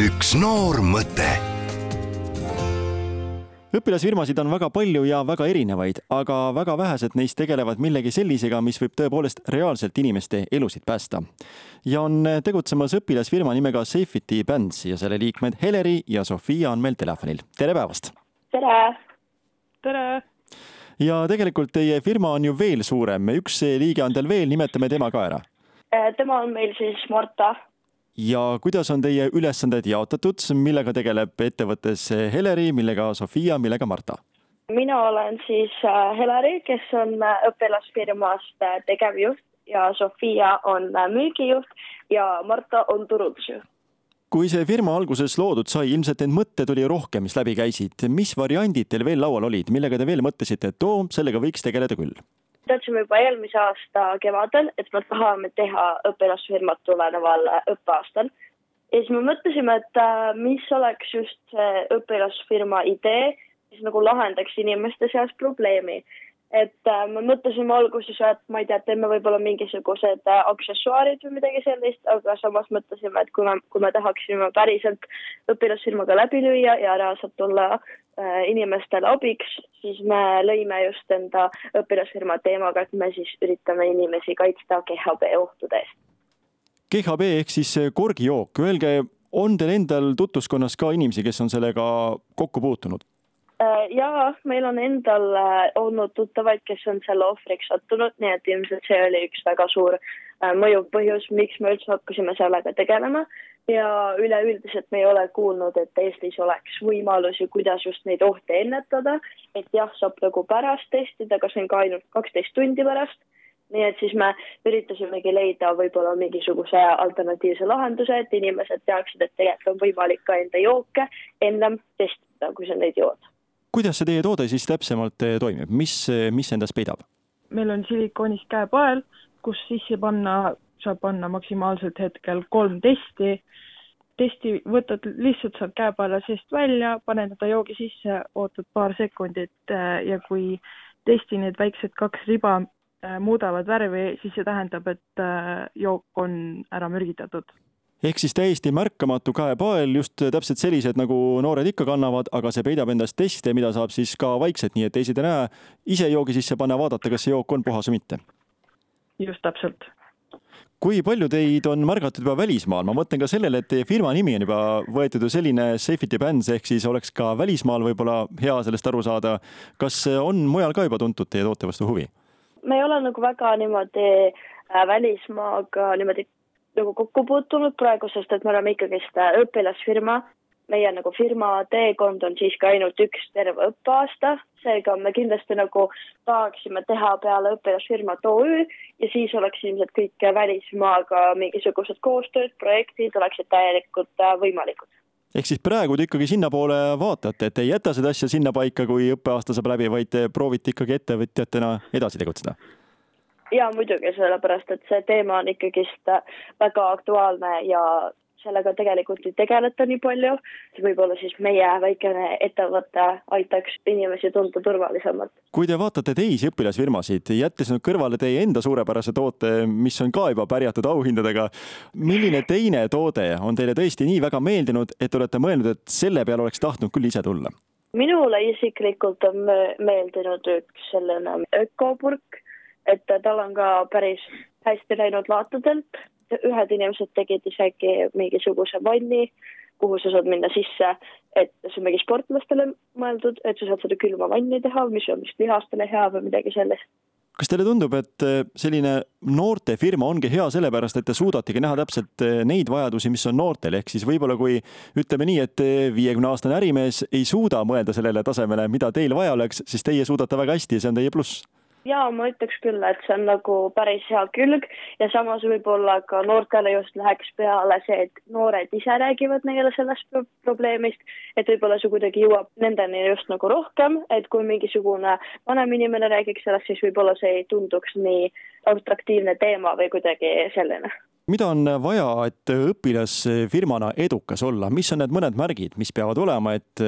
üks noor mõte õpilasfirmasid on väga palju ja väga erinevaid, aga väga vähesed neist tegelevad millegi sellisega, mis võib tõepoolest reaalselt inimeste elusid päästa. ja on tegutsemas õpilasfirma nimega Safety Bands ja selle liikmed Heleri ja Sofia on meil telefonil. tere päevast! tere! tere! ja tegelikult teie firma on ju veel suurem, üks liige on teil veel, nimetame tema ka ära. tema on meil siis Marta ja kuidas on teie ülesanded jaotatud, millega tegeleb ettevõttes Heleri, millega Sofia, millega Marta? mina olen siis äh, Heleri, kes on äh, õpilasfirmast äh, tegevjuht ja Sofia on müügijuht ja Marta on turundusjuht. kui see firma alguses loodud sai, ilmselt neid mõtteid oli rohkem, mis läbi käisid. mis variandid teil veel laual olid, millega te veel mõtlesite, et oo, sellega võiks tegeleda küll? Teadsime juba eelmise aasta kevadel, et me tahame teha õpilasfirmat tuleval õppeaastal. ja siis me mõtlesime, et äh, mis oleks just see õpilasfirma idee, mis nagu lahendaks inimeste seas probleemi. et äh, me mõtlesime alguses, et ma ei tea, teeme võib-olla mingisugused äh, aksessuaarid või midagi sellist, aga samas mõtlesime, et kui me, kui me tahaksime päriselt õpilasfirmaga läbi lüüa ja reaalselt tulla inimestele abiks, siis me lõime just enda õpilasfirma teemaga, et me siis üritame inimesi kaitsta GHB ohtude eest. GHB ehk siis korgijook, öelge, on teil endal tutvuskonnas ka inimesi, kes on sellega kokku puutunud? ja meil on endal olnud tuttavaid, kes on selle ohvriks sattunud, nii et ilmselt see oli üks väga suur mõjuv põhjus, miks me üldse hakkasime sellega tegelema ja üleüldiselt me ei ole kuulnud, et Eestis oleks võimalusi, kuidas just neid ohte ennetada, et jah, saab nagu pärast testida, aga see on ka ainult kaksteist tundi pärast. nii et siis me üritasimegi leida võib-olla mingisuguse alternatiivse lahenduse, et inimesed teaksid, et tegelikult on võimalik ka enda jooke ennem testida, kui sa neid jood. kuidas see teie toode siis täpsemalt toimib, mis, mis endast peidab? meil on silikoonist käepael, kus sisse panna saab panna maksimaalselt hetkel kolm testi. testi võtad lihtsalt sealt käepaela seest välja, paned ta joogi sisse, ootad paar sekundit äh, ja kui testi need väiksed kaks riba äh, muudavad värvi, siis see tähendab, et äh, jook on ära mürgitatud ehk siis täiesti märkamatu käepael, just täpselt sellised, nagu noored ikka kannavad, aga see peidab endas teste, mida saab siis ka vaikselt, nii et teised ei näe, ise joogi sisse panna, vaadata, kas see jook on puhas või mitte. just täpselt kui palju teid on märgatud juba välismaal, ma mõtlen ka sellele, et teie firma nimi on juba võetud ju selline Safety Bands ehk siis oleks ka välismaal võib-olla hea sellest aru saada. kas on mujal ka juba tuntud teie toote vastu huvi? me ei ole nagu väga niimoodi äh, välismaaga niimoodi nagu kokku puutunud praegu, sest et me oleme ikkagist õpilasfirma meie nagu firma teekond on siiski ainult üks terve õppeaasta, seega me kindlasti nagu tahaksime teha peale õpilasfirmat OÜ ja siis oleks ilmselt kõik välismaaga mingisugused koostööd, projektid oleksid täielikult äh, võimalikud ehk siis praegu te ikkagi sinnapoole vaatate, et ei jäta seda asja sinnapaika, kui õppeaasta saab läbi, vaid te proovite ikkagi ettevõtjatena edasi tegutseda? ja muidugi, sellepärast et see teema on ikkagist äh, väga aktuaalne ja sellega tegelikult ei tegeleta nii palju, võib-olla siis meie väikene ettevõte aitaks inimesi tunda turvalisemalt. kui te vaatate teisi õpilasfirmasid, jättes nüüd kõrvale teie enda suurepärase toote, mis on ka juba pärjatud auhindadega, milline teine toode on teile tõesti nii väga meeldinud, et olete mõelnud, et selle peale oleks tahtnud küll ise tulla? minule isiklikult on meeldinud üks selline ökopurk, et tal on ka päris hästi läinud laatudelt ühed inimesed tegid isegi mingisuguse vanni, kuhu sa saad minna sisse, et see on mingi sportlastele mõeldud, et sa saad seda külma vanni teha, mis on vist lihastele hea või midagi sellist. Kas teile tundub, et eh, selline noortefirma ongi hea sellepärast, et te suudategi näha täpselt eh, neid vajadusi, mis on noortel, ehk siis võib-olla kui ütleme nii, et eh, viiekümne aastane ärimees ei suuda mõelda sellele tasemele, mida teil vaja oleks, siis teie suudate väga hästi ja see on teie pluss jaa, ma ütleks küll, et see on nagu päris hea külg. Ja samas võib-olla ka noortele just läheks peale see, et noored ise räägivad neile sellest probleemist, et võib-olla see kuidagi jõuab nendeni just nagu rohkem, et kui mingisugune vanem inimene räägiks sellest, siis võib-olla see ei tunduks nii atraktiivne teema või kuidagi selline. Mida on vaja, et õpilasfirmana edukas olla, mis on need mõned märgid, mis peavad olema, et,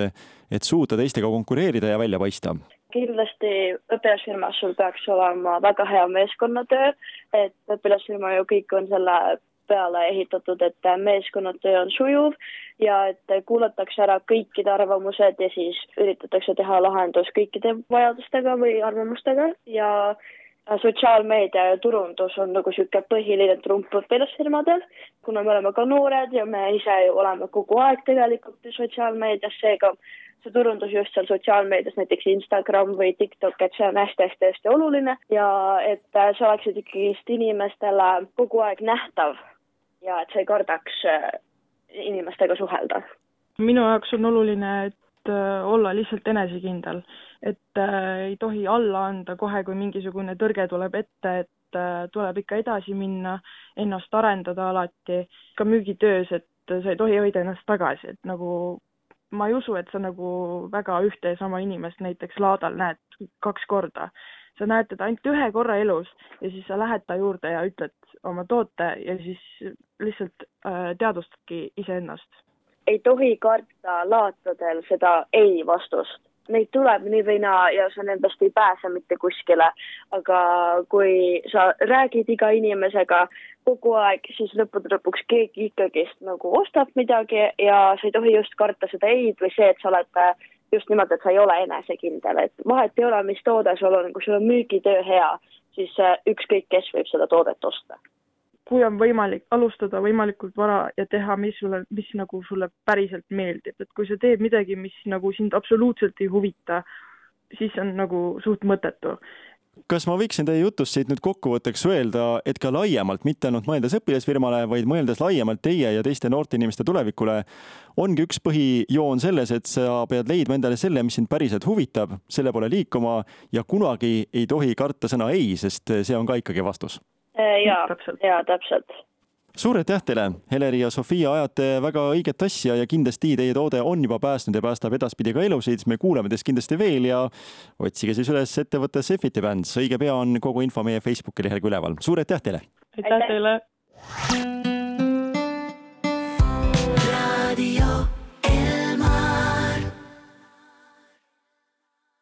et suuta teistega konkureerida ja välja paista? Kindlasti õpilasfirmas sul peaks olema väga hea meeskonnatöö, et õpilasfirma ju kõik on selle peale ehitatud, et meeskonnatöö on sujuv ja et kuulatakse ära kõikide arvamused ja siis üritatakse teha lahendus kõikide vajadustega või arvamustega ja sotsiaalmeedia ja turundus on nagu niisugune põhiline trump õpilasfirmadel, kuna me oleme ka noored ja me ise ju oleme kogu aeg tegelikult sotsiaalmeedias, seega see turundus just seal sotsiaalmeedias, näiteks Instagram või TikTok, et see on hästi-hästi-hästi oluline ja et see oleks ikkagist inimestele kogu aeg nähtav ja et sa ei kardaks äh, inimestega suhelda. minu jaoks on oluline, et äh, olla lihtsalt enesekindel, et äh, ei tohi alla anda kohe, kui mingisugune tõrge tuleb ette, et äh, tuleb ikka edasi minna, ennast arendada alati, ka müügitöös, et sa ei tohi hoida ennast tagasi, et nagu ma ei usu, et sa nagu väga ühte ja sama inimest näiteks laadal näed kaks korda. sa näed teda ainult ühe korra elus ja siis sa lähed ta juurde ja ütled oma toote ja siis lihtsalt teadvustadki iseennast. Ei tohi karta laatadel seda ei vastust. Neid tuleb nii või naa ja sa nendest ei pääse mitte kuskile. aga kui sa räägid iga inimesega kogu aeg, siis lõppude lõpuks keegi ikkagist nagu ostab midagi ja sa ei tohi just karta seda ei-d või see, et sa oled äh, just nimelt, et sa ei ole enesekindel, et vahet ei ole, mis toode sul on, kui sul on müügitöö hea, siis äh, ükskõik kes võib seda toodet osta kui on võimalik alustada võimalikult vara ja teha, mis sulle, mis nagu sulle päriselt meeldib, et kui sa teed midagi, mis nagu sind absoluutselt ei huvita, siis on nagu suht mõttetu. Kas ma võiksin teie jutust siit nüüd kokkuvõtteks öelda, et ka laiemalt, mitte ainult mõeldes õpilasfirmale, vaid mõeldes laiemalt teie ja teiste noorte inimeste tulevikule, ongi üks põhijoon selles, et sa pead leidma endale selle, mis sind päriselt huvitab, selle poole liikuma ja kunagi ei tohi karta sõna ei, sest see on ka ikkagi vastus Äh, jaa, jaa, täpselt. suur aitäh teile, Heleri ja Sofia, ajate väga õiget asja ja kindlasti teie toode on juba päästnud ja päästab edaspidi ka elusid. me kuulame teist kindlasti veel ja otsige siis üles ettevõte Safety Bands. õige pea on kogu info meie Facebooki lehel üleval. suur aitäh teile! aitäh teile!